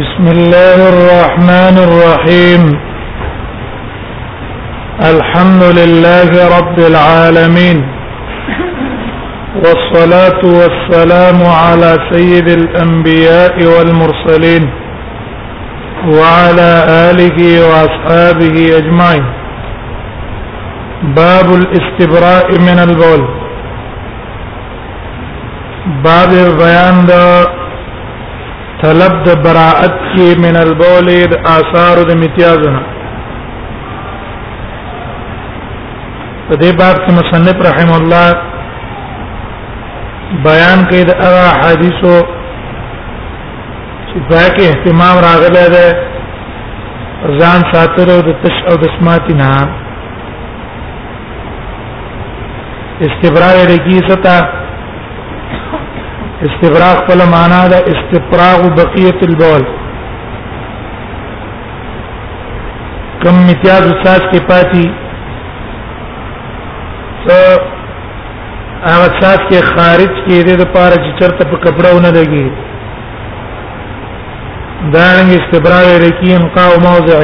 بسم الله الرحمن الرحيم الحمد لله رب العالمين والصلاة والسلام على سيد الأنبياء والمرسلين وعلى آله وأصحابه أجمعين باب الاستبراء من البول باب بيان طلب د براءت کې من البول د آثار د امتیازونه په دې باب کې مصنف رحم الله بیان کوي د هغه حدیثو چې دا کې اهتمام راغلی دی ځان ساتره د تش او د سماعت نه استبراء لري ستا استبراء خپل معنا ده استفراغ بقيه البول کم امتیاز ساز کې پاتې ته هغه ساز کې خارج کې دې لپاره چې چرته په کپڑا ونه لګي دا رنګ استبراء لري انقاء موضع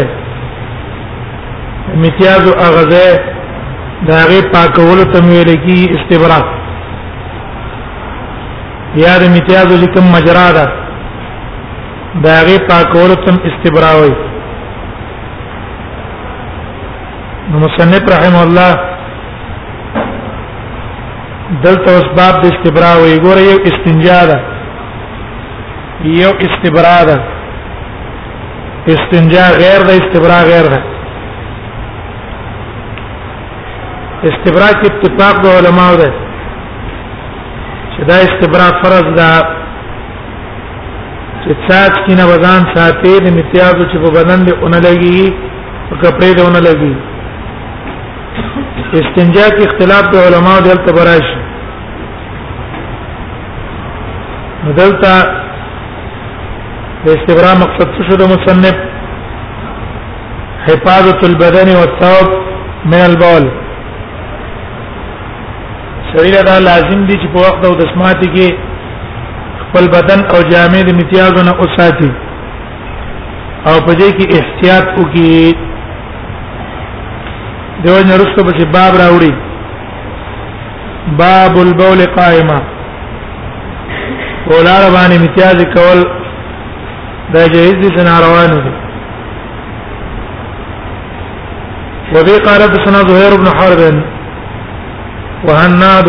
امتیاز اغزه دا غي پاکول تمویل کی استبراء یا د امتیاز لکم مجرا ده دا غي پاکولو تم استبراوي نو مصنف رحم الله دلته اوس باب د استبراء وی ګوره یو استنجا ده یو استبراء ده استنجا غیر ده استبراء غیر ده استبراء کې اتفاق د علماو ده چې دا استبراء فرض ده چې څاڅ کې نه وزن ساتي د امتیازو چې په بدن دی اون لګي په کپڑے دی اون لګي استنجا کې اختلاف د علماو د تبراش دلته د استبرا مقصد څه د مصنف حفاظه البدن والثوب من البول سړی دا لازم دي چې په وخت او د سماعت کې خپل بدن او جامع د امتیازو نه اوساتي او په دې کې احتیاط وکړي دیو نرسته په باب راوړي باب البول قائما ولار باندې امتیاز کول دا جهیز دي سنا روانو دي وبي قال حدثنا زهير بن حرب وهناد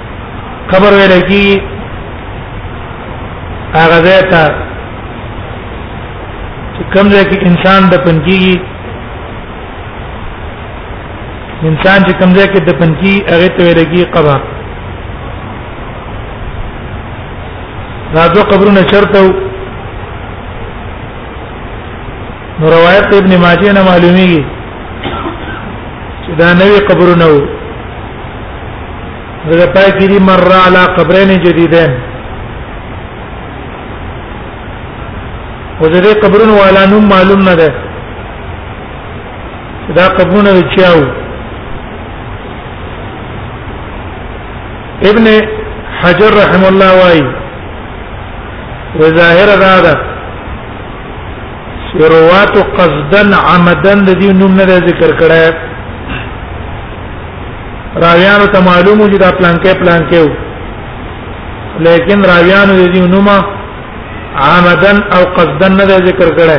قبر ویل کی هغه ځای ته چې کوم ځای کې انسان د پنځيږي انسان چې کوم ځای کې د پنځي هغه ته ویل کی قبر دا دو قبرونه چرته نو روایت ابن ماجه نه معلومیږي چې دا نوی قبرونه وو دا پای کې دي مر علی قبرین جدیدین او د دې قبرونو والا نوم معلوم نه ده دا قبرونه چاو ابن حجر رحم الله وايي وظاهر دا ده روات قصدن عمدن د دې نوم نه ذکر کړه راویانو ته معلومو چې دا پلان کې پلان کې وو لیکن راویانو دې نومه عامدن او قصدن نه ذکر کړه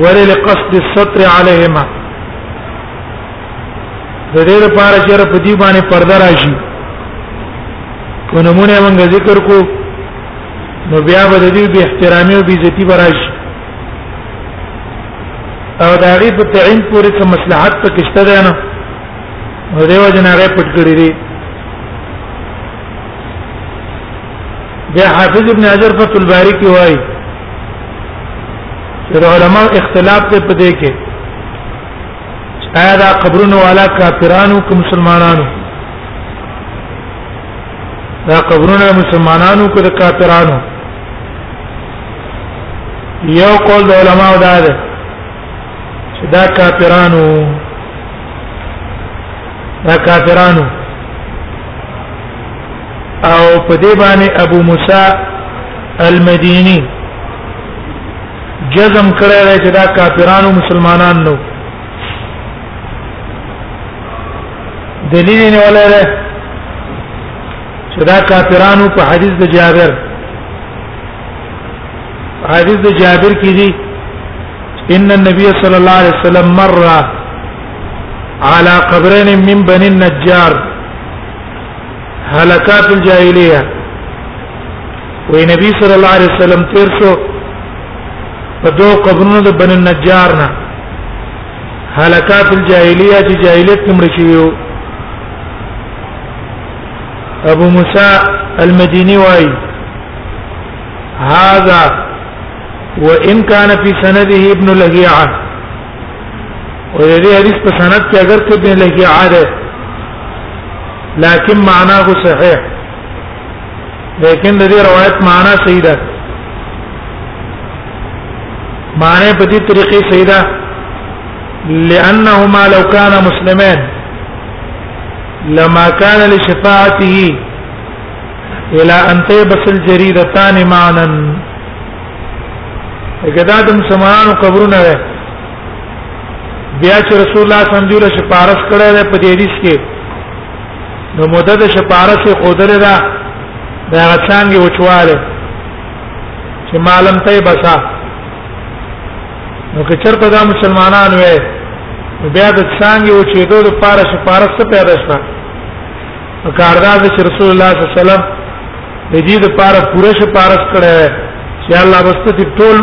ولې لقصد الستر عليهما د دې لپاره چې په دې باندې پرده راشي کو نمونه موږ ذکر کو نو بیا به د دې به احترامي او عزتي براشي او دا غي په تعین پورې کوم مصلحت پکې شته ده نه نو دیو جن هغه پټ کړی دی بیا حافظ ابن حجر فتح الباری کې وایي چې علماء اختلاف ته پدې کې آیا دا قبرونو والا کافرانو که مسلمانانو دا قبرونه مسلمانانو که کافرانو یو قول د علماو دا ده چې دا کافرانو دا کافرانو او په دې باندې ابو موسی المديني جزم کړی دی چې دا کافرانو مسلمانان نو دلیل نه ولر چې دا کافرانو په حدیث د جابر حدیث د جابر کې دي ان النبي صلى الله عليه وسلم مر على قبرين من بني النجار هلكات الجاهليه وي نبي صلى الله عليه وسلم تیر شو په دوه قبرونو د بني النجار نه هلكات الجاهليه چې جاهلیت نمړ شوی وو ابو موسی المديني وايي هذا وان كان في سنده ابن لهيعه ولدي حديث په سند کې اگر څه ابن لهيعه ده لكن معناه صحيح لیکن د دې روایت معنا صحیح ده معنی په دې طریقې صحیح ده لانهما لو كان مسلمان لما كان لشفاعته الى ان تيبس الجريدتان معنا کدا د مسلمانانو قبرونه وي بیا چې رسول الله صلی الله علیه وسلم شپارس کړه ده په دې حدیث کې نو مدد شپارس خودره ده دا غچانګي وچواله چې معلوم ته بسا نو که چرته دا مسلمانان وې بیا د څنګه او چې دوی لپاره سفارش ته پیدا شوه کاردار چې رسول الله صلی الله علیه وسلم د دې لپاره پوره سفارش کړه چې الله واستې ټول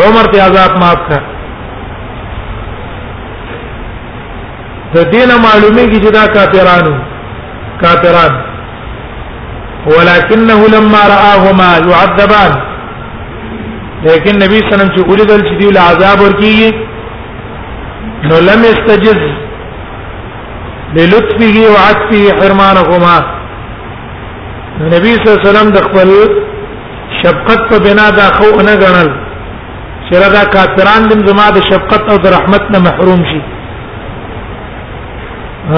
عمر ته عذاب معاف کړه د دینه معلومیږي چې دا کافرانو کافرانو ولكنه لما راهما يعذبان لیکن نبی صلی الله علیه وسلم چې اولیدل چې دی له عذاب ورکیږي نو لم استجز للطفه وعطفه حرمانهما نبی صلی الله علیه وسلم د خپل شفقت په بنا دا خو نه غنل چې دا کافران دم زما د شفقت او د رحمت نه محروم شي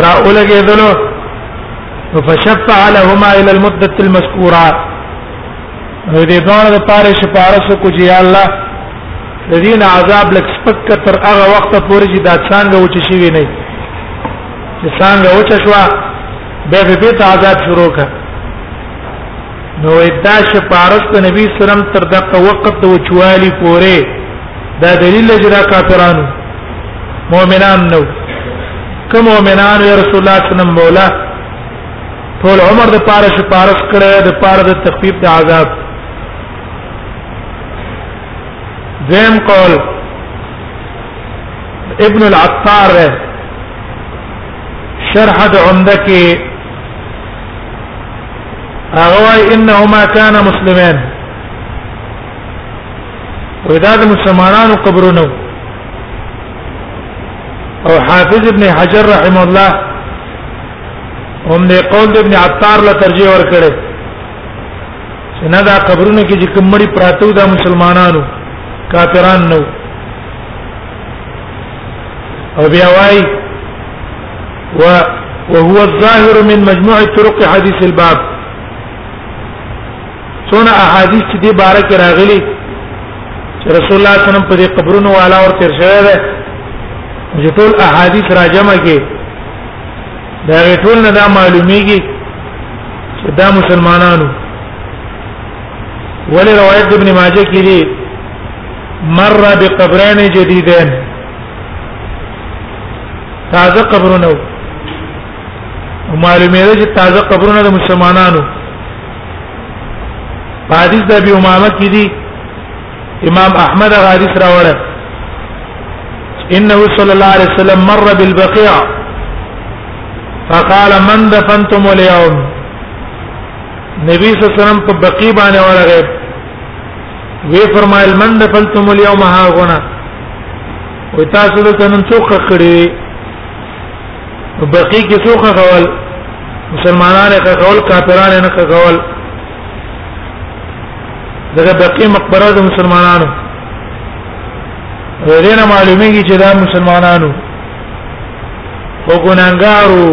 را اولګې دلو فشفع لهما الى المده المذكوره نو دې دوه لپاره شفارس کو چې یا الله د دین عذاب لک سپک تر هغه وخت پورې چې دا څنګه و چې شي نه چې څنګه و چې شو به به ته عذاب شروع کړ نو دا شفارس د نبی سلام تر دغه وخت د وچوالي پورې دا دلیل چې دا کافرانو مؤمنان نو کوم مؤمنان یا رسول الله صلی الله علیه وسلم مولا ټول عمر د پاره شفارس کړي د پاره د تخفیف د عذاب زم قول ابن العطار شرح د عمده کې هغه وايي انهما كان مسلمان ودا د مسلمانانو قبرونه او حافظ ابن حجر رحم الله هم دې قول د ابن عطار له ترجیح ورکړي چې نه دا قبرونه کې چې کومړي پراته دا مسلمانانو کافران نو او بیا وايي و وهو الظاهر من مجموع طرق حديث الباب څونه احادیث چې دې بارک راغلي چې رسول الله صلی الله علیه وسلم په دې قبرونو والا اور تیر شوی دی چې ټول احادیث راجمه کې دا ټول نه دا معلومیږي چې دا مسلمانانو ولې روایت ابن ماجه کې دي مر بقبرين جديدين تازه قبرونه معلومه ده چې تازه قبرونه د مسلمانانو په حدیث د ابي امامه کې دي امام احمد غادي راوړل انه صلى الله عليه وسلم مر بالبقيع فقال من دفنتم اليوم نبی صلی الله علیه وسلم په بقیع باندې ورغه وی فرمایل من دفنتم اليوم ها غنا و تاسو د تنن څوک کړی بقي کې څوک کول مسلمانانه کول کافرانه نه کول دغه بقي مقبره د مسلمانانو ورینه معلومیږي چې دا مسلمانانو خو ګناګارو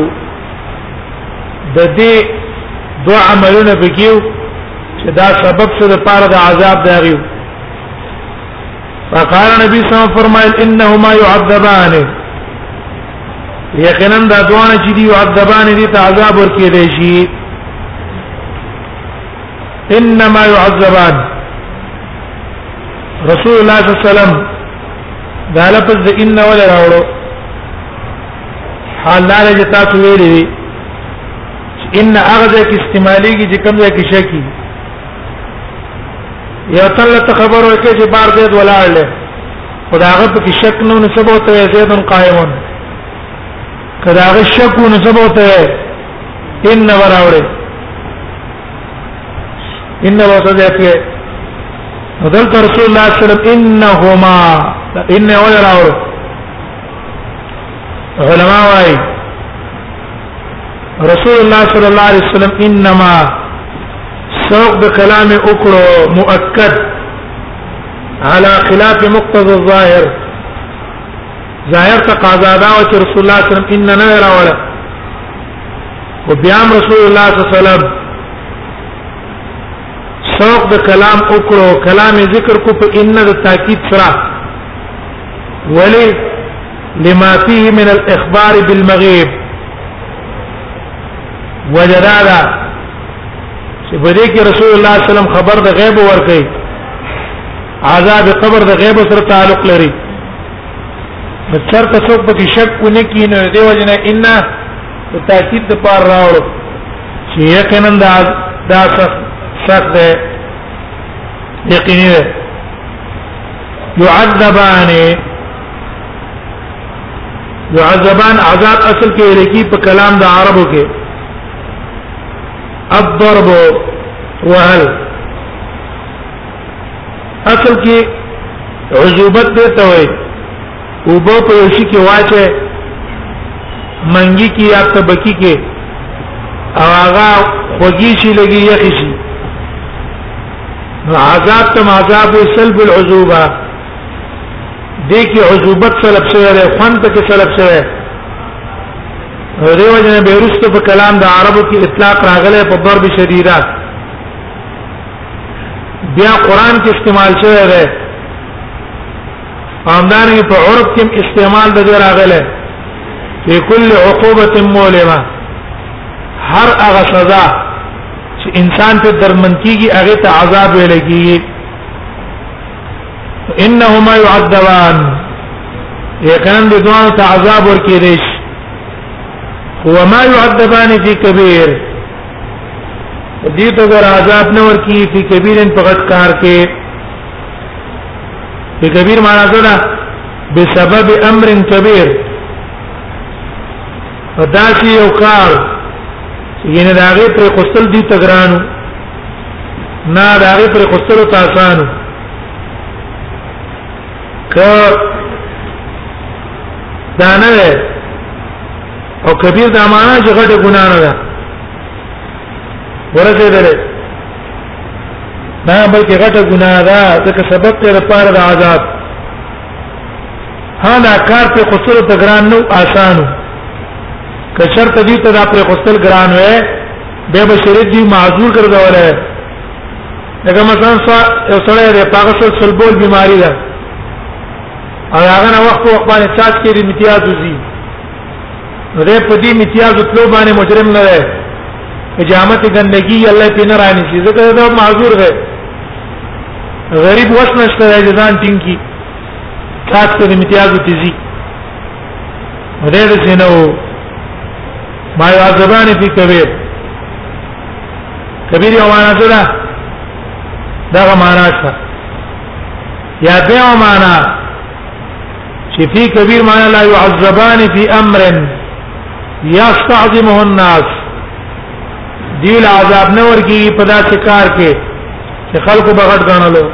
د دې دوه عملونه پکې چې دا سبب څه د پاره د عذاب دی فقال نبی صلی الله فرمایل انهما يعذبان یقینا دا دوان چې دی يعذبان دي تعذاب ورکې دي شي انما يعذبان رسول الله صلی الله علیه وسلم دا لفظ د ان ول راوړو حال لاره چې تاسو ویلي ان هغه ځکه استعمالي کې چې کوم ځای کې شکی یو تل ته خبر ورکړي چې بار زید ولاړ له خداغه په شک نو نسبو ته زید قائمون کداغه شک نو نسبو ته ان وراوړي ان وسدته بدل رسول الله صلی الله علیه وسلم انهما ان وراوړي علماء وايي رسول الله صلی الله علیه وسلم انما سوق د کلام وکړو مؤکد على خلاف مقتضى الظاهر ظاهر تقاضا دا او چې رسول الله صلی الله علیه وسلم ان نه راوړه او بیا رسول الله صلی الله علیه وسلم سوق د کلام وکړو کلام ذکر کو په ان د تاکید سره ولی لما فيه من الاخبار بالمغيب وجدادا چې په دې کې رسول الله صلی الله علیه وسلم خبر د غیب ورکړي عذاب قبر د غیب سره تعلق لري نو چرته څوک په شک ونه کینو دی وجنه ان په تاکید د پار راوړو چې یقینا دا دا سخت ده یقیني ده يعذبان يعذبان عذاب اصل کې لکی په کلام د عربو کې الضرب وهل اصل کې عذوبت دې ته وایي او په په شي کې واچه منګي کې یا تبکی کې او هغه خوږی شي لګي یخی شي عذاب تم عذاب سلب العذوبه دې کې عذوبت سلب شوی دی خوان ته کې سلب شوی دی دیو جن به رستو په کلام د عربو کې اطلاق راغلی په ضرب شدیده بیا قران کې استعمال شوی دی همدارنګه په عرب کې استعمال د دې راغلی په کل عقوبه مولمه هر هغه سزا چې انسان په درمن کیږي هغه ته عذاب ویل کیږي انهما يعذبان یقینا د دوه ته عذاب ورکې دي هو ما يعذبان فی کبیر دې ته ګر عذاب نه ورکی فی کبیرن په غټ کار کې فی کبیر معنا ده بسبب امر کبیر فداسی یو کار یعنی داغه پر قتل دی تګرانو نه دا غي پر خستلو تاسو ک دا نه او کبیر دا معنا چې غټه ګنا نه ده ورته ده نه بلکې غټه ګنا ده ځکه سبب ته لپاره د عذاب ها دا کار په خسرو ته ګران نو آسانو کشر ته دې ته دا پر خسل ګران وې به به شریعت دی معذور ګرځولای لکه مثلا یو سړی د پاغسل سلبول بیماری ده او هغه نه وخت وخت باندې چاچ کې د امتیاز وزي نو دې په دې امتیاز تلو باندې مجرم نه دی حجامت ګندګي الله په نه رانی شي ځکه دا معذور دی غریب وښنشته د ځان ټینګي چاچ کې د امتیاز وزي ودې د سينو ما يعذبان في كبير كبير يوم انا سره دا معنا شته یا به معنا چې فی کبیر معنا لا يعذبان فی امر یستعظمه الناس دی له عذاب نه ورکی په داسې کار کې چې خلکو بغټ غنلو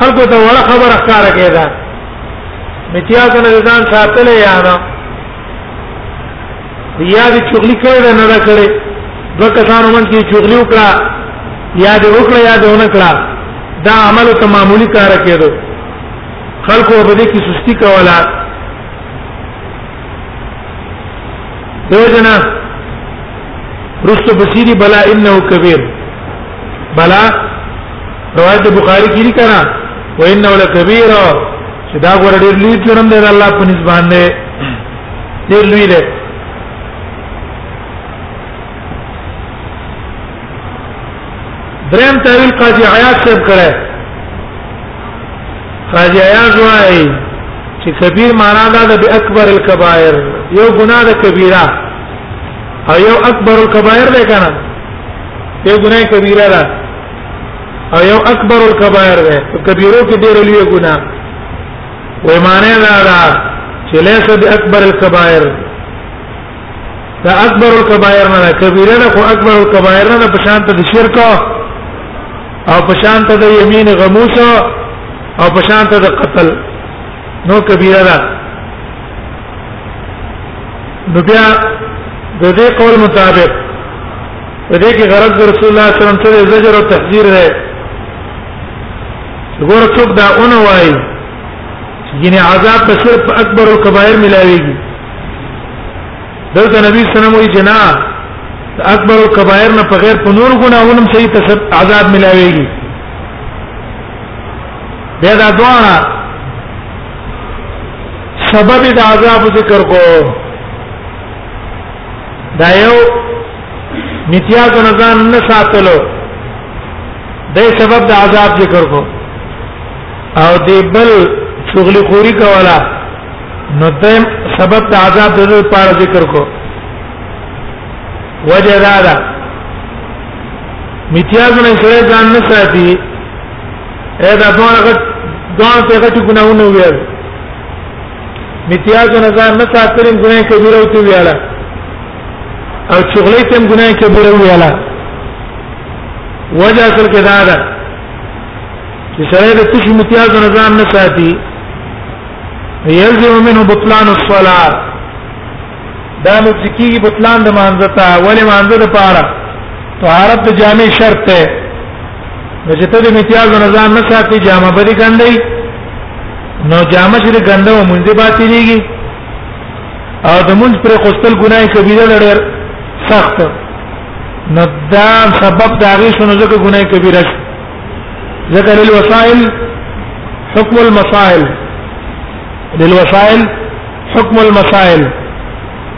خلکو ته وړه خبره ښکارا کېده امتیاز نه ځان ساتل یا نه یا دې چغلی کړې ده نه کړې دوه کسانو من کې چغلی وکړه یا دې وکړه یا دې ونه کړه دا عمل ته معمولی کار کېدو خلکو په دې کې سستی کوله دیو جنا رستو بصیری بلا انه کبیر بلا روایت بخاری کې لیکره و انه لکبیر چې دا ګور ډیر لوی جرم دی الله په نسبت باندې ډیر لوی دی دریم تعویل قاضی عیاض صاحب کړه قاضی عیاض وايي چې کبیر معنا دا د اکبر الکبائر یو ګناه د کبیره او یو اکبر الکبائر ده کنه یو ګناه کبیره ده او یو اکبر الکبائر ده کبیرو کې ډېر لوی ګناه وې معنی دا ده چې ليس باکبر الکبائر دا اکبر الکبائر نه کبیره نه خو اکبر الکبائر نه په شان ته شرک او په شان ته د یمین غموس او په شان ته د قتل نو کبیره ده نو بیا د دې قول مطابق د دې کې غرض د رسول الله صلی الله علیه وسلم ته زجر او تحذير دی ګور څوک دا اون وایي چې ګینه عذاب په صرف اکبر او کبایر ملاويږي دلته نبی صلی الله علیه وسلم وایي جنا اکبر او کبایر نه په غیر په نور ګناهونو هم صحیح تصد عذاب ملاويږي دا دا دوه سبب د عذاب ذکر کو دا یو نتیا ځان نه ساتلو د سبب د عذاب ذکر کو او دی بل شغل خوري کولا نو تم سبب د عذاب د پاره ذکر کو وجه دا ده میتیاز نه سره ځان نه ساتي اې دا څنګه دوه څنګه ټکو نه ونوي متیاج نه ځان نه ساتل ګناه کبیره او ته ویاله او چغلې تم ګناه کبیره ویاله وجه اصل کې دا ده چې سره د تشو متیاج نه ځان نه ساتي يلزم منه بطلان الصلاه دا نو ځکه بطلان د مانزه ته ولې مانزه د پاره طهارت د جامع شرط ده نو چې ته د امتیاز او نظام نه ساتي جامع به دي ګندې نو جامع چې ګنده و مونږه باطلېږي او د مونږ پر قستل ګناه کبیره لړ سخت نو دا سبب دا غي شنو ځکه ګناه کبیره شي ذکر للوسائل حكم المسائل للوسائل حکم المسائل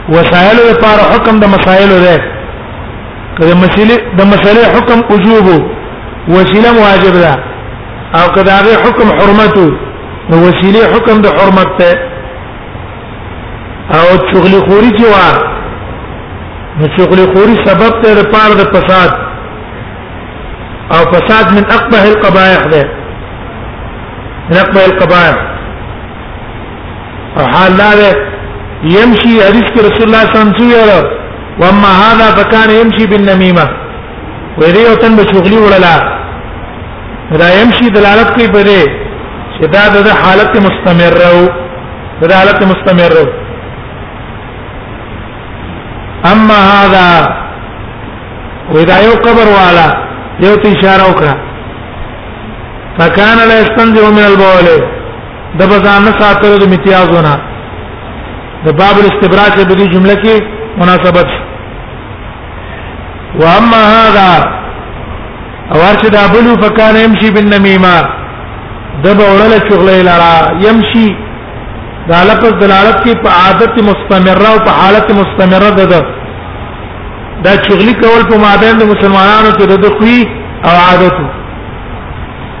وسائل لپاره حکم د مسائل ده کله مسئله د مسئله حکم وجوب وسیله واجب ده او کدا غي حکم حرمت نو وسیله حکم د حرمت ته او چغلی خوري چې وا نو چغلی خوري سبب ته رپار د فساد او فساد من اقبح القبائح ده من اقبح القبائح او حال دا ده يمشي حديث کې رسول الله صلی الله علیه وسلم ویل واما هذا فكان يمشي بالنميمه ویری او تن بشغلی وړلا دا يمشي دلالت کوي په دې چې دا د حالت مستمر راو د حالت مستمر راو اما هذا واذا یو قبر والا یو اشاره وکړه فكان لا يستنزه من البول د بزان نه ساتلو د امتیازونه د باب الاستبراء په دې جمله کې مناسبت و اما هذا او چې دا بلو فکان يمشي بالنميمه د بوړل چغلې لرا يمشي دا لفظ دلالت کوي په عادت مستمره او په حالت مستمره ده ده دا چغلي کول په مابین د مسلمانانو کې د دوی او عادت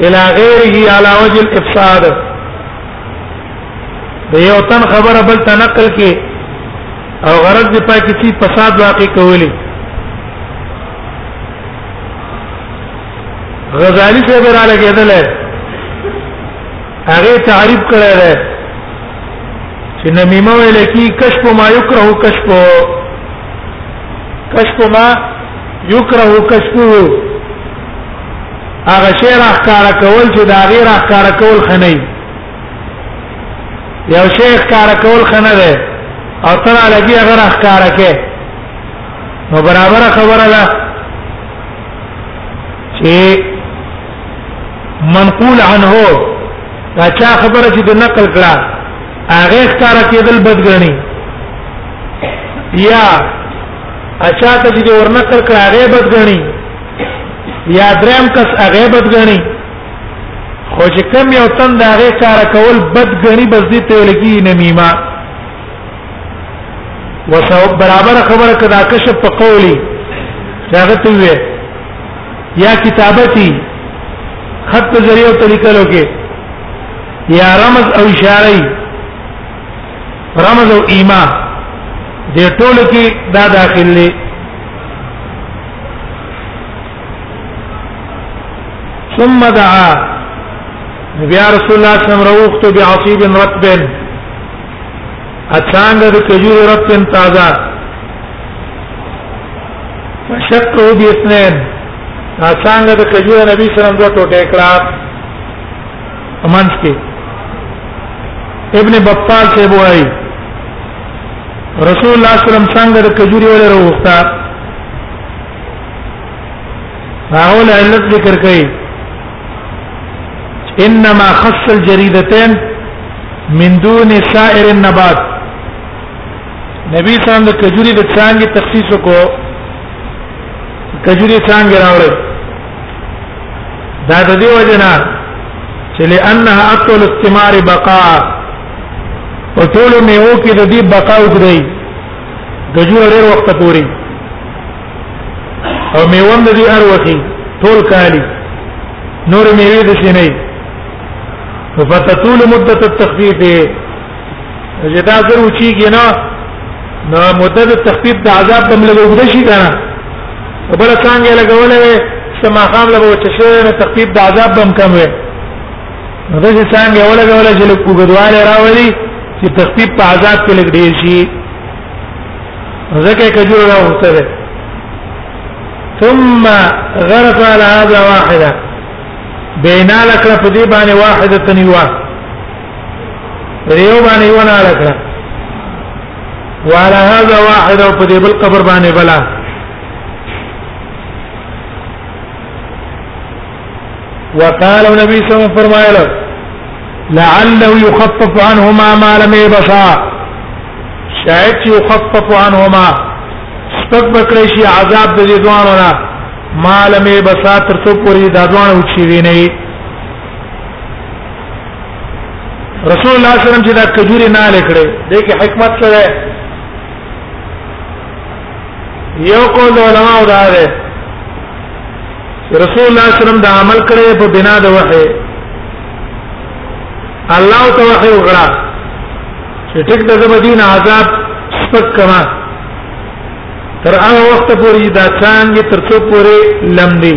الى غيره على وجه الافساد د یو تن خبره بل تنقل کې او غرض دې پاکي چې فساد واقع کولی غزالی سے به را لګیدل هغه تعریف کړی دی چې نمیمه ویل کی کشف ما یکره کشف کشف ما یکره کشفه هغه شی راخاره کول چې دا غیر راخاره کول خنه یو شی راخاره کول خنه ده او تر لګي هغه راخاره کې نو برابر خبره ده چې منقول عنه دا چا خبره چې د نقل کړه هغه ښکارا کېدل بدګنی یا اچھا ته چې ورنکر کړه هغه بد غني یا دریم کس هغه بد غني خو چې کم یو تن دا هغه کار کول بد غني بس دې ته لګي نمیمه وسو برابر خبره کدا کشف په قولي داغه ته وي یا کتابتي خط ذریعہ طریقلو کې یا رمز او اشاره رمز او ایما د ټول کې دا داخل دي ثم دعا نبی رسول الله صلی الله علیه وسلم روخت بعصیب رطب اچانګ د کجور رطب تازه فشقه باثنين اچانګ د کجور نبی صلی الله علیه وسلم دوه ټوټه کړه امانس کې ابن بطال ته وایي رسول الله صلی الله علیه وسلم څنګه د کجوري ولې وروخته هاول علت ذکر کړي انما خص الجريدتين من دون سائر النبات نبی صلی الله علیه وسلم د کجوري د څنګه تخصیص کو کجوري څنګه راوړل دا د دې وجنا چې لانها اطول الثمار بقاء او ټول میوه کې د دې بقا وګړي کجور ډېر وخت پوري او میوه د دې اروخي ټول کالي نور میوه د شي نه فتطول مدة التخفيف چې دا زر وچیږي نه نو مدد تخفیف د عذاب تم لګوږي شي کنه بل څنګه لګولې سما خام لګو چې شو نه تخفیف د عذاب بم کم وي نو دا چې څنګه ولګولې چې لګوګدواله راولي چې تخفیف په عذاب کې لګ ډیر شي ځکه کجور راوته ده ثم غرق على هذا واحده بينا لك فدي بان واحده تنوا ریو باندې ونه اړکړه وعلى هذا واحد او په دې بل قبر باندې بلا وقال النبي صلى الله عليه وسلم فرمایله لعله يخفف عنهما ما لم يبصا شاید يخفف عنهما سپک بکړی شي عذاب د دې دوانو نه ما لم يبصا تر څو پوری دا دوانو چی ویني رسول الله صلی الله علیه وسلم چې دا کجوري نه لیکړي دې کې حکمت څه ده یو قول علماء دا ده رسول الله صلی الله علیه وسلم دا عمل کړی په بنا د وحی الله ته وحی وکړه چې ټیک د مدینه عذاب سپک کما تر هغه وخت پورې دا څنګه تر څو پورې لمدي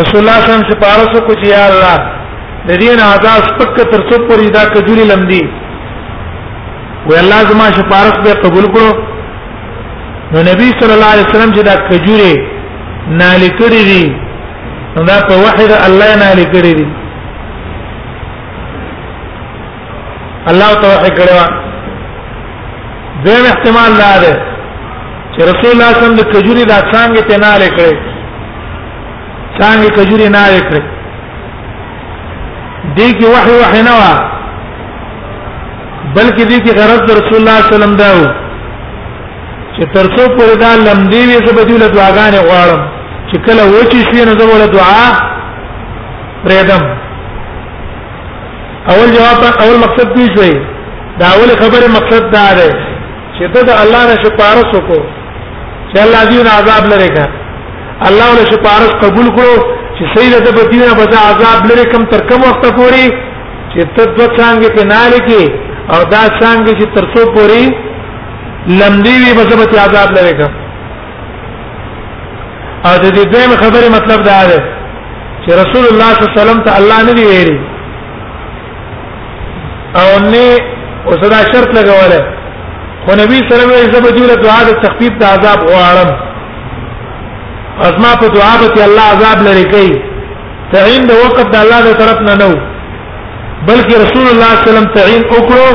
رسول الله صلی الله علیه وسلم سپارښت وکړ چې یا الله د دین عذاب سپک تر څو پورې دا کجوري لمدي و الله زما سپارښت به قبول کړو نو نبی صلی الله علیه وسلم چې دا کجوري نالي کړی دي نو دا په وحید الله نالي کړی دي الله توحید کړو دیم احتمال لا ده چې رسول الله صلی الله علیه وسلم د کجوري دا څنګه ته نه لیکړي څنګه کجوري نه لیکړي دې کې وحي وحي نه وا بلکې دې کې غرض رسول الله صلی الله علیه وسلم دا و چې ترڅو پورې دا لمدې وي چې بدیله دعاګانې غواړم چې کله وچی شي نو زه ولا دعا پرېدم اول جواب اول مقصد دی شوی دا اول خبره مقصد دا دی چې ته د الله نه شپارس وکړو چې الله دې نه عذاب لري کا الله له شپارس قبول کړو چې سید د بدینه بدا عذاب لري کم تر کم وخت پوري چې ته د څنګه په نال کې او دا څنګه چې تر څو پوري لمدی وي بسبت عذاب لري کا او د دې دویم خبرې مطلب دا دی چې رسول الله صلی الله علیه وسلم ته الله نه دی ویلي او نه وسدا شرط لګوله خو نبی صلی الله علیه وسلم د دعا د تخفیف د عذاب غواړم ازما په دعا به الله عذاب لري کوي تعین د وقت د الله د طرف نه نو بلکې رسول الله صلی الله علیه وسلم تعین وکړو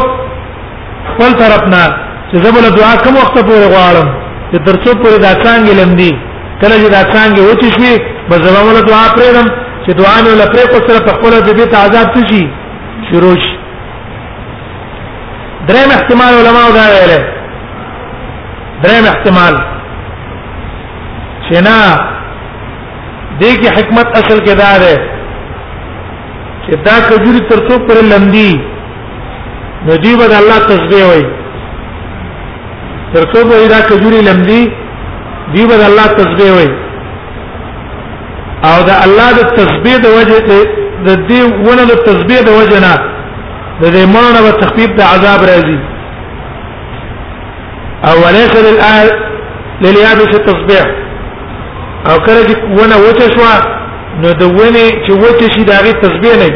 خپل طرف نه چې زه بل دعا کوم وخت پورې غواړم چې ترڅو پورې دا څنګه لمدي کله چې دا څنګه وتی شي به زما ول دعا پرېدم چې دعا مې ول پرې کو سره په خپل د دې تعذاب څه شي شروع شي درېم احتمال علماء دا ویل درېم احتمال چې نه دې کې حکمت اصل کې دا ده چې دا کجوري ترڅو پر لمدي نو دی به الله تسبیح وای ترڅو به دا کجوري لمدي دی به الله تسبیح وای او دا الله د تسبیح د وجه د دې ونه د تسبیح د وجه نه د دې مانه په تخفیف د عذاب راځي او وليس للآل لليابس التصبيح او کله چې ونه وچه شو نو د ونه چې وچه شي دا غي تسبیح نه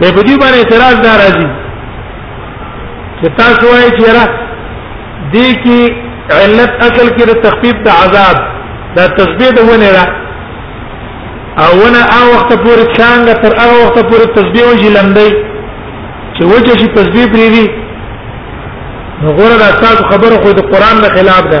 به په دې باندې اعتراض دار راځي چې تاسو وایي چې را دې کې علت اصل کې د تخفیف د عذاب دا تسبیح د ونه را او ونه او وخت پورې څنګه تر هغه وخت پورې تسبیح وجه لمدې چې وجه شي تسبیح پرې وي نو غره د تاسو خبره خو د قران د خلاف ده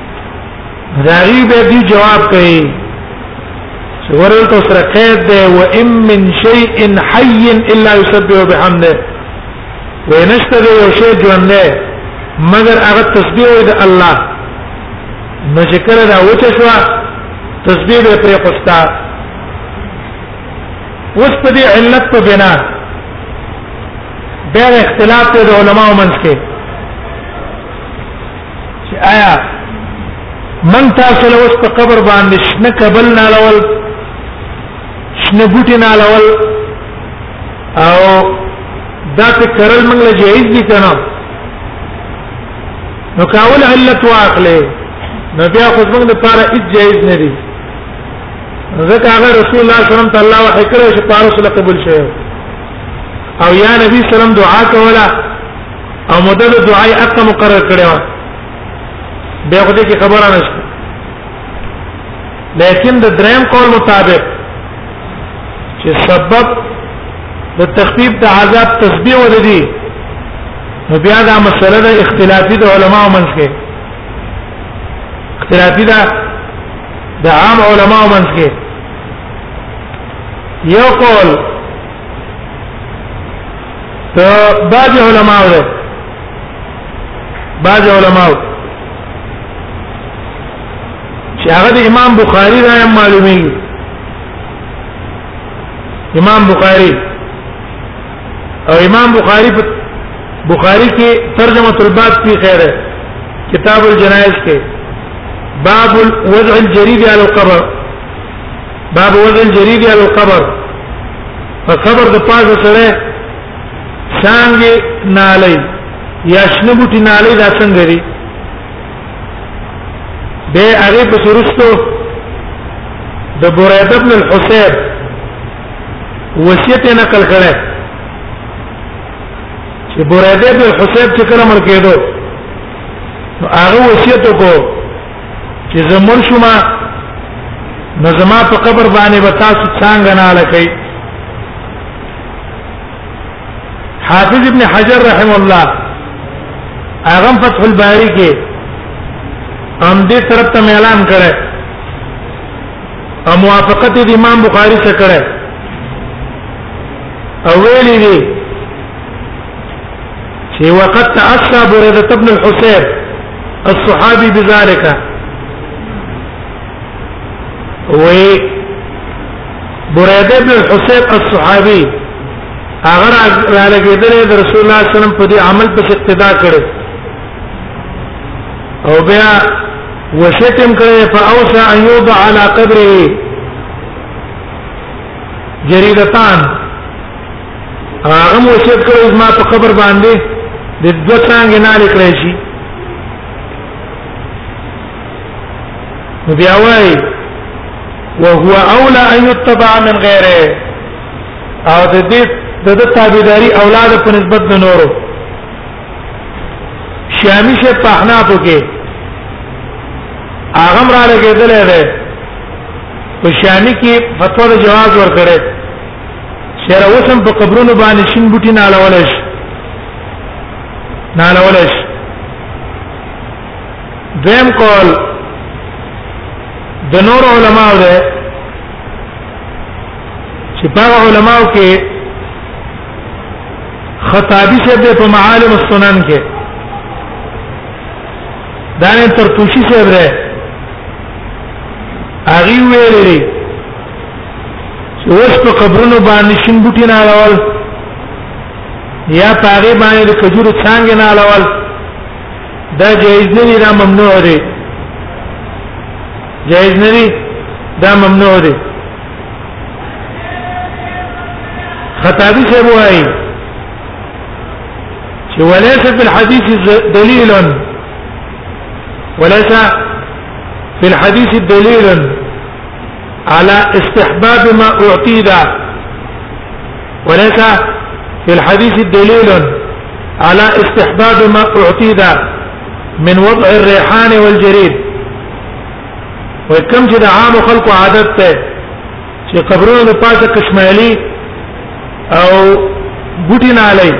داغي به دی جواب کوي چې ورل تو سره قید ده و ام من شیء حی الا یسبح بحمده وینشته دی یو شی ژوند ده مگر هغه تسبیح وي د الله نو چې کله دا وچه شو تسبیح به پرې خوستا اوس په دې علت په بنا ډېر اختلاف دی د علماو منځ کې چې آیا من تاسو له وسط قبر باندې شنه کبل نه لول شنه بوټي نه لول او دا ته کرل موږ له جایز دي کنه نو کاول علت واخلې نو بیا خو موږ د پاره هیڅ جایز نه دي ځکه هغه رسول الله صلی الله علیه وسلم تعالی وحی کړو چې پاره سره قبول شوی او یا نبی صلی الله علیه وسلم دعا کوله او مدد دعای اقا مقرر کړی و به خو دې کې خبره نشته لیکن د دریم قول مطابق چې سبب د تخفیف د عذاب تسبیح ولدي نو بیا دا مسله د اختلافي د علماو منځ کې اختلافي ده د عام علماو منځ کې یو قول ته بعض علماء ده بعض علماء چې هغه د امام بخاری راي معلومي امام بخاری او امام بخاری په بخاری کې ترجمه الباب په خیره کتاب الجنائز کې باب وضع الجريد على القبر باب وضع الجريد على القبر فقبر د پازه سره څنګه نالي یا شنو بوټي نالي دا څنګه دي به هغه په سرستو د برید ابن الحسین وصیت نقل کړه چې برید ابن الحسین چې کله مړ کېدو هغه وصیت وکړ چې زمور شوما نو زما په قبر باندې به تاسو څنګه نه لکې حافظ ابن حجر رحم الله هغه فتح الباری کې هم دې طرف ته اعلان کړي او موافقت د امام بخاری سره کړي او ویلي دي چې وقد تاسى بريده ابن الحسين الصحابي بذلك وي بريده ابن الحسين الصحابي هغه را لګیدل د رسول الله صلی الله علیه وسلم په دې عمل په اقتدا کړي او بیا وشتم کړي فاوسع ان يوضع على قبره جريدتان هغه مو چې کړو زما په خبر باندې د دوه څنګ نه لیکل شي بیا وای وهو اولى ان يتبع من غيره او د دې د تابعداري اولاد په نسبت د نورو شامی شه په احنافو کې هغه را لګېدلې ده په شامی کې فتوا د جواز ورکړي شعر وسم په قبرونو باندې شین بوټي نه اړول شي نه اړول شي دویم قول د نور علماء ده چې په علماء کې خطابی سے په معالم السنن کې دا نه ترتوشی سے بره اغي ویلې چې اوس په قبرونو باندې شین بوټي نه اړول یا پاره باندې د کجورو څنګه نه اړول دا جایز نه دی دا ممنوع دی جایز نه دی دا ممنوع دی خطابي څه وایي چې وليس في الحديث دليل وليس في الحديث دليل على استحباب ما اعطي ده وليس في الحديث دليل على استحباب ما اعطي ده من وضع الريحان والجريد وكم چې عام خلق عادت ته چې قبرونو پاسه کشمالي او بوټي نه علي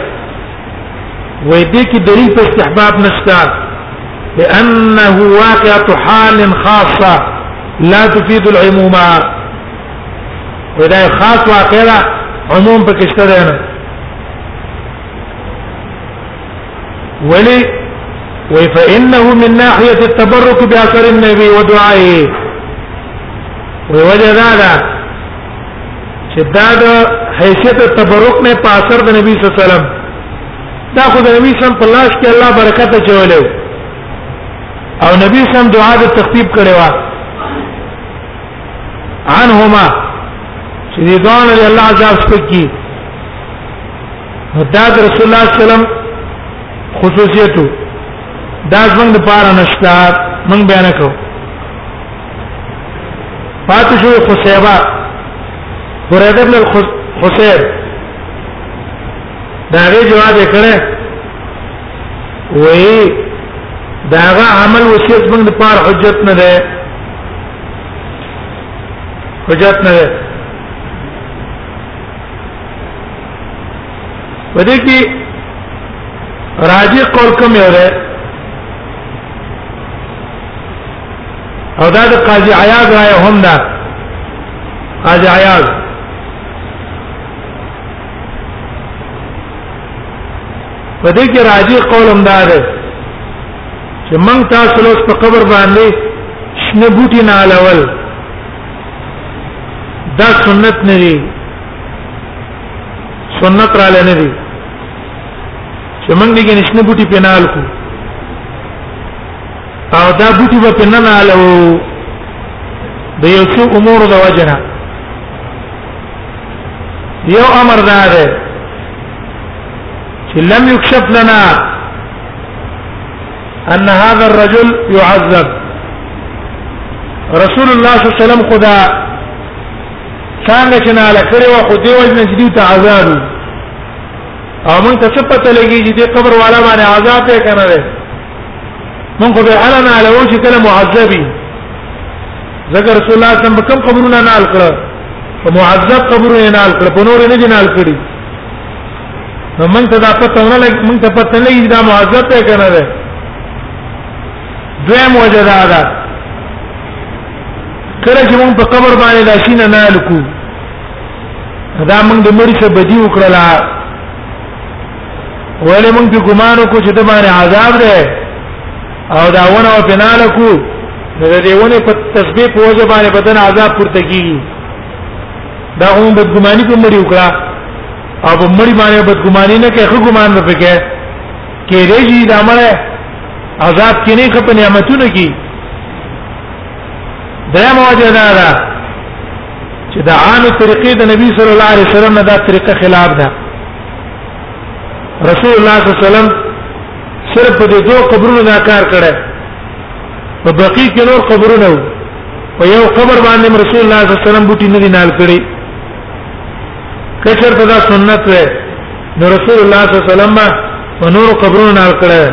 وې دې کې دلیل په استحباب نشته لانه واقعه حال خاصه لا تفيد العموم ودا خاص واقعه عموم پکې شته نه ولي وي فانه من ناحيه التبرك باثر النبي ودعائه ووجد هذا چې دا د حیثیت تبرک نه په اثر د نبی صلی الله علیه وسلم دا خو د نبی سم په لاس کې الله برکت اچولې او نبی سم دعا د تخفیف کړي وا عنهما چې دې دوه لري الله عذاب سپکی دا د رسول الله صلی الله علیه وسلم خصوصیتو دا څنګه د پاره نشته موږ بیان کوو پاتې شو خصيبه بريده بن الخصيب دا غي جواب کړه وې داغه عمل وصیت موږ د پار حجت نه ده حجت نه ده پدې کې راجی قول کوم یو ده او دا د قاضي عیاض رائے هم ده قاضي عیاض په دې کې راځي قول هم ده چې من تاسو له په قبر باندې شنه بوټي نه علول دا سنت نه دی سنت را لنه دی چې موږ دې کې نشنه بوټي پینال کو او دا بوټي به په نن الو د یو څو امور د وجنه یو امر دا ده چې لم یکشف لنا ان هذا الرجل يعذب رسول الله صلی الله علیه وسلم خدا څنګه چې نه لکړې و خو دی وجنه چې دی ته عذاب او مونږ ته څه پته لګي چې د قبر والا باندې عذاب یې کنه مونږ به الا نه علاوه چې کله معذبي ذکر رسول الله صلی الله علیه وسلم کوم قبرونه نه الکړه په معذب قبرونه نه الکړه په نور نه دي نه الکړي نو مونږ ته دا پته نه لګ مونږ ته پته نه لګي دا معذب ته کنه ده دویم وجه دا ده کله چې مونږ په قبر باندې دا شینه نه الکو دا مونږ د مړي څخه بدی وکړه ولې موږ په ګمان وکړو چې د باندې عذاب ده او دا ونه او پناله کو نو د دې ونه په تسبیح په وجه باندې بدن عذاب پورته کیږي دا هم بدګماني کوم مړي وکړه او په مړي باندې بدګماني نه کوي خو ګمان نه پکې کې رېږي دا مړه عذاب کې نه خپ نعمتونه کې دریم وجه دا ده چې د عام طریقې د نبی صلی الله علیه وسلم نه دا طریقه خلاف ده رسول الله صلی الله علیه وسلم صرف په دې دوه قبرونو دا کار کړی په بقی کې نور قبرونه وو په یو قبر باندې رسول الله صلی الله علیه وسلم بوټي نه دینال کړی کچر دا سنت وې نو رسول الله صلی الله علیه وسلم په نور قبرونو نال کړی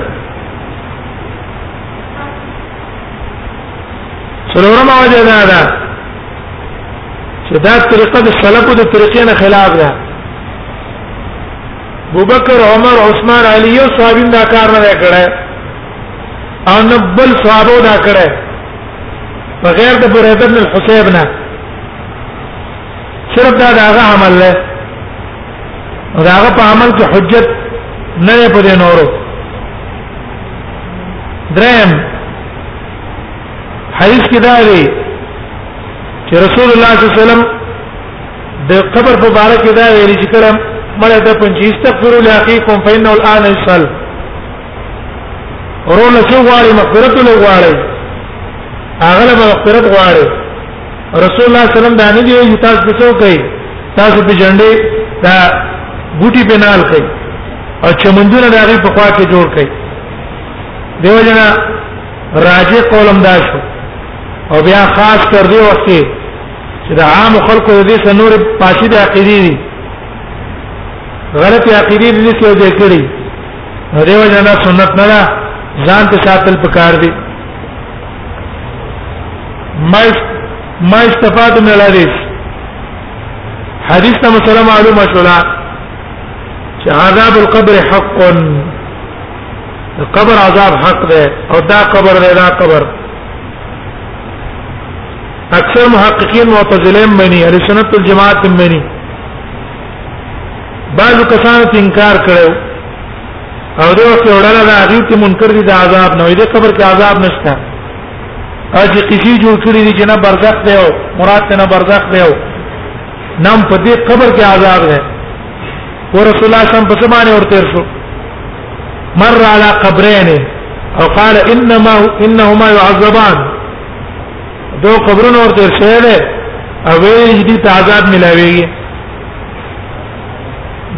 سلورم وجه دا ده چې دا طریقه د سلفو د طریقې نه خلاف ده بوبکر عمر عثمان علی یو صحابین دا کار نه کړه او نه بل صحابه دا کړه بغیر د بریده بن الحسیب نه صرف دا داغه عمل له داغه په عمل کې حجت نه په دې نورو درم حدیث کې دا دی چې رسول الله صلی الله علیه وسلم د قبر په باره کې دا ویل چې کله مړه د پنځه استغفر لاقیکم فإنه الآن يسأل ورونه چې غواړي مغفرت له غواړي هغه له مغفرت غواړي رسول الله صلی الله علیه وسلم دا نه دی تاسو په څو کوي تاسو په جنډې دا بوټي بنال کوي او چمندونه دا غي په خوا کې جوړ کوي دیو جنا راجه قولم دا شو او بیا خاص تر دې وخت چې د عام خلکو د دې سنور پاتې د عقیدې دي غلط عقیدې دې څه دې کړی دیو جنا سنت نه ده ځان ته ساتل پکار دي ما ما استفاد من الحديث حدیث ته مسله معلومه شولا چې عذاب القبر حق قبر عذاب حق ده او دا قبر ده دا قبر اکثر محققین معتزله مني اهل سنت والجماعت مني بعض کسانو انکار کړو او د وخت وړل دا هغه ته منکر دي د عذاب نه وي د قبر کې عذاب نشته اج کسی جوړ کړی دي چې نه برزخ دی او مراد نه برزخ دی او نام په دې قبر کې عذاب دی ور رسول الله صلی الله علیه وسلم په سمانه ورته شو مر على قبرين او قال انما انهما يعذبان دو قبرونو ورته شوی دی او ویل دي ته عذاب ملاويږي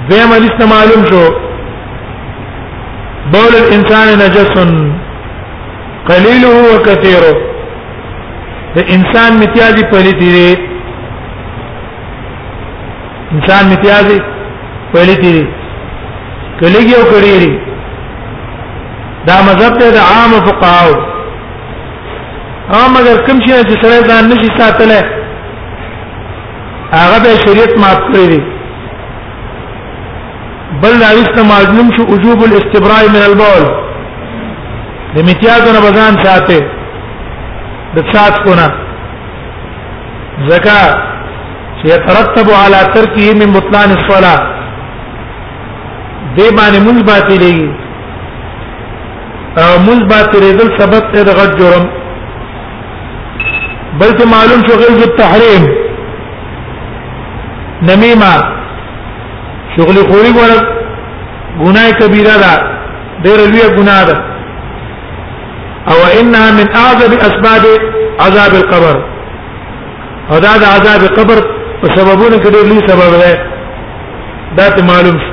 به مجلس ته معلوم شو بول الانسان نجس قليله وكثيره د انسان متیازي پلیتی دی انسان متیازي پلیتی دی کلیږي او کړيري دا مذهب ته د عام فقهاو هم اگر کوم شي چې سره ځان نشي ساتلای هغه به شریعت معاف کړی دی بل دا وسته معلوم شو وجوب الاستبراء من البول د میتیازو نه بزان ساته د سات کو نه زکا چې يترتب على ترکه من بطلان الصلاه دې باندې مونږ باطلېږي مونږ با تیرېدل سبب ته د غټ جرم بلکې معلوم شو غلظ التحریم نمیمه شغل خوري ګور ګناه کبیره ده ډېر لوی ګناه ده او انها من اعظم اسباب عذاب القبر او دا د عذاب قبر په سببونو کې ډېر لوی سبب ده دا ته معلوم شو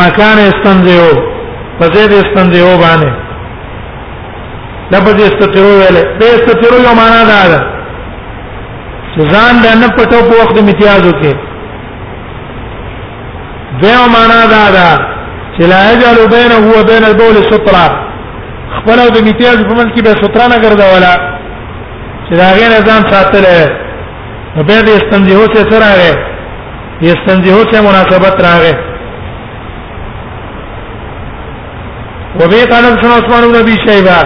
مکان استنزیو په ځای د استنزیو باندې لپس استترو ویل د استترو یو معنا دا ده ځان د نه پټو په وخت امتیازو کې دیو معنا دا ده چې لا یجعل بینه هو بین البول سترا خپل د امتیاز په منځ کې به سترا نه ګرځولا چې دا غیر ځان ساتل نو به د استنزیو څخه راغی یستنزیه ته مناسبت راغې وبه قال حدثنا عثمان بن ابي شيبه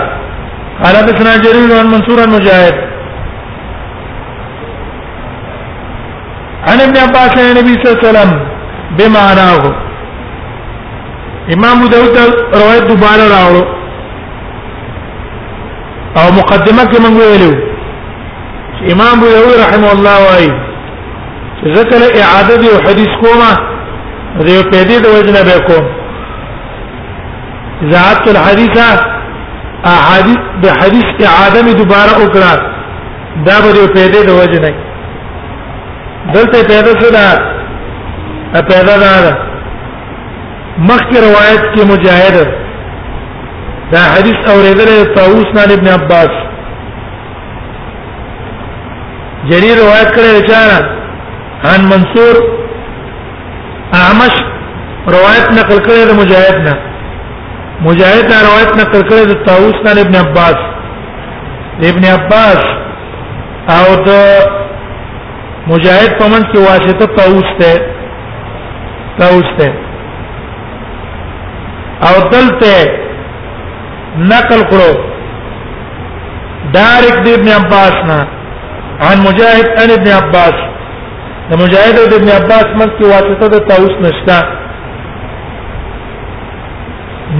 قال حدثنا جرير عن منصور عن مجاهد عن ابن عباس عن النبي صلى الله عليه وسلم بمعناه امام ابو داود روایت دوباره راوړو او مقدمه کې موږ ویلو امام ابو داود رحمه الله وايي ذکر اعاده دی حدیث کومه دی په دې د وجنه به کوم ذات الحديث احاديث به حدیث اعاده می دوباره وکړه دا به په دې د وجنه دلته پیدا سره پیدا ده مخکې روایت کې مجاهد دا حدیث اوریدل طاووس نه ابن عباس جرير روایت کړی رچانا عن منصور اعمش روایت نقل کړی د مجاهد نه مجاهد دا روایت نقل کړی د طاووس نه ابن عباس ابن عباس او د مجاهد په منځ کې واسطه طاووس ته طاووس ته او دلته نقل کړو دارک دی ابن عباس نه عن مجاهد ان ابن عباس د مجاهد او ابن عباس من کې واسطه د تاوس نشتا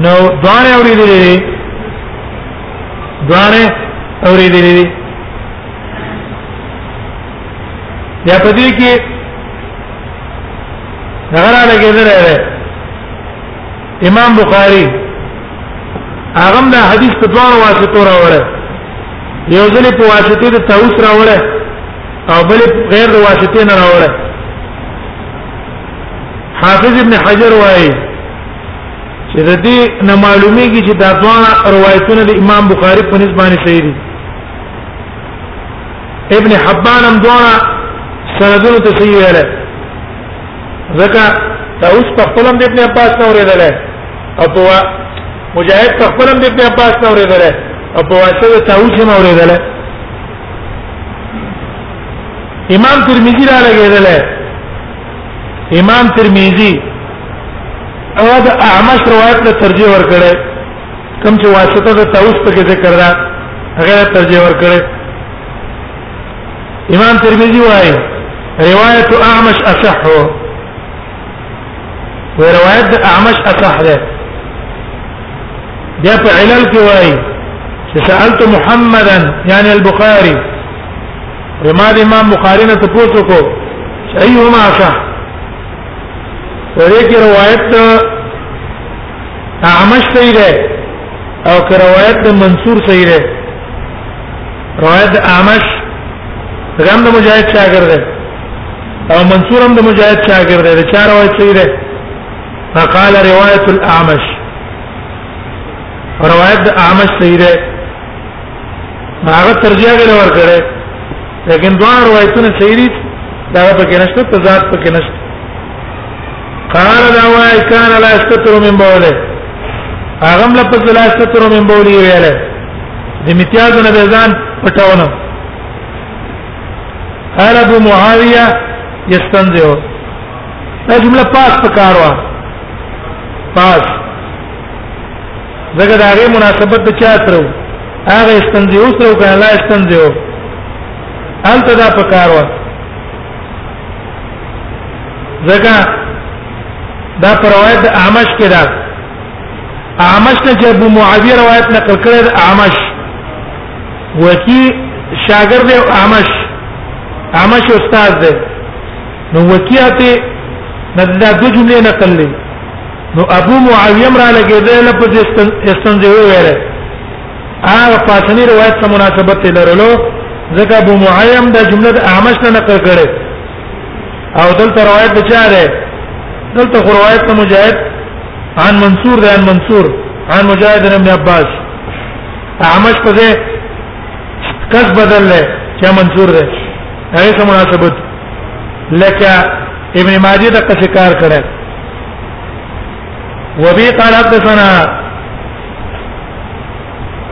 نو دوانه اوریدلې دوانه اوریدلې یا په دې کې هغه را لګیدل امام بخاری هغه دا حدیث په دوه واسطو راوړل یو ځل په واسطه د تاوس راوړل او بل غیر د واسطه نه راوړل حافظ ابن حجر وايي چې د دې نه معلومیږي چې دا دوه روایتونه د امام بخاری په نسبت باندې صحیح دي ابن حبان هم دوه سندونه ته صحیح ویل ځکه دا اوس په خپل هم د ابن عباس نه اوریدل او په مجاهد په خپل هم د ابن عباس نه اوریدل او په واسطه د تاووس نه اوریدل امام ترمذی را لګیدل امام ترمذی او د اعمش روایت له ترجیح ورکړي کوم چې واسطه د تاووس په ذکر ده هغه ترجیح ورکړي امام ترمذی وايي روایت اعمش اصح و روایت اعمش اصح ده بیا په علل کې وايي چې سالت محمدا یعنی البخاری وما د امام بخاری نه تاسو کو ايهما صح ورې کې روایت اعمش صحیح ده او که روایت منصور صحیح ده روایت اعمش غم د مجاهد شاګرد دی او منصور هم د مجاهد شاګرد دی چا روایت صحیح دی فقال روایت الاعمش روایت د اعمش صحیح دی هغه ترجیح غل ور کړی لیکن دوه روایتونه صحیح دي دا پکې نشته تضاد پکې نشته قال دا وای کان لا استتر من بوله هغه لا پس لا استتر من بوله ویل د امتیاز نه ځان پټاونه قال ابو معاويه يستنزه دا جمله پاس پکاروا پاس زګر هغه مناسبت د چا ترو هغه استنزه اوس ترو کنه لا استنزه الته دا پکاروا ځکه دا پر روایت اعمش کې ده اعمش نه چې ابو معاویه روایت نقل کړی ده اعمش وکی شاګرد دی اعمش اعمش استاد دی نو وکیاته دا دو جملې نقل لې نو ابو معاویه را لګیدل په استنزه ویره هغه پاسنی روایت سره مناسبت لرلو ځکه ابو معیم دا جمله د اعمش نه نقل کړي او دلته روایت د چا ده دلته روایت ته مجاهد عن منصور ده عن منصور عن مجاهد بن عباس اعمش په دې کس بدل له چا منصور ده هغه سره مناسبت لکه ابن ماجه د قصې کار کړه وبي قال حدثنا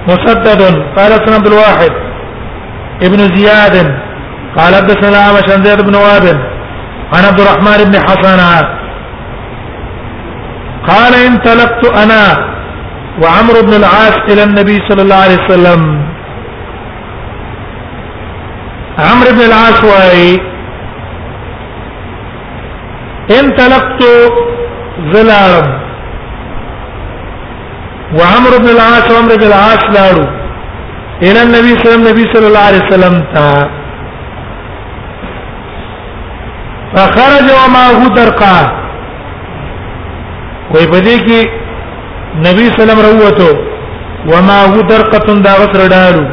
مسدد قال حدثنا عبد الواحد ابن زياد قال حدثنا اعمش زيد بن وابل عن عبد الرحمن بن حسن قال انطلقت انا وعمرو بن العاص الى النبي صلى الله عليه وسلم عمرو بن العاص واي انطلقت زلالم وعمر بن العاص وعمر بن العاص لارو الى النبي صلى الله عليه وسلم نبي صلى الله عليه وسلم تا فخرج وما هو درقا وي بدې کې نبی صلی الله علیه وسلم وروته وما هو درقه دا غسر ډالو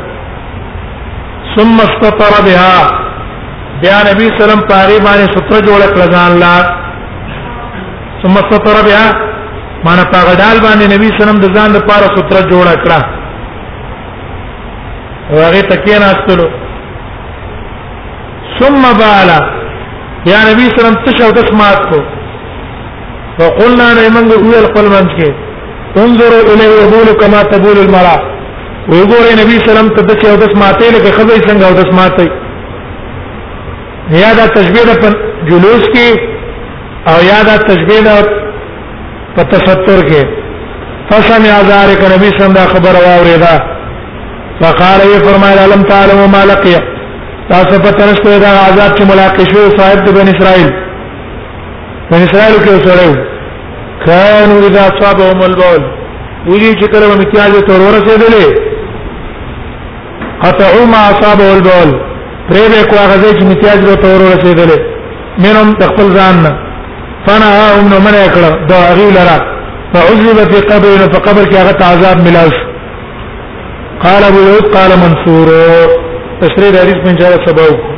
ثم استطر بها بیا نبی سلام پاره باندې ستر جوړ کړ ځان لا ثم ستر بیا مانا پاغه ډال باندې نبی سلام د ځان لپاره ستر جوړ کړ هغه تکین استلو ثم بالا یا نبی سلام تشو د سمات کو فقلنا لمن هو القلب منځکه انظر الیه یقول کما تقول المرأه وګوره نبی سلام ته د چا د سماته لکه خزې څنګه د سماته یا دا تشبیه ده په جلوس کې او یا دا تشبیه ده په تستر کې فسمع ذلك نبی صلی الله علیه خبر واوریدا فقال ای فرمایل علم تعلم ما لقي تاسو په ترسته دا عذاب چې ملاقات شو صاحب د بن اسرائیل بن اسرائیل کې وسره کانو اذا صابهم البول ویلی چې کله متیاج تور ورسېدلې قطعو ما اصابه البول پرې به کو هغه چې امتیاز له تور رسیدلې منهم تخپل ځان نه فنها هم نو منع کړ دا هغه لرا فعذب في قبر فقبر کې هغه عذاب ملاوش قال ابو يوسف قال منصور تشريح حديث من جهه سبب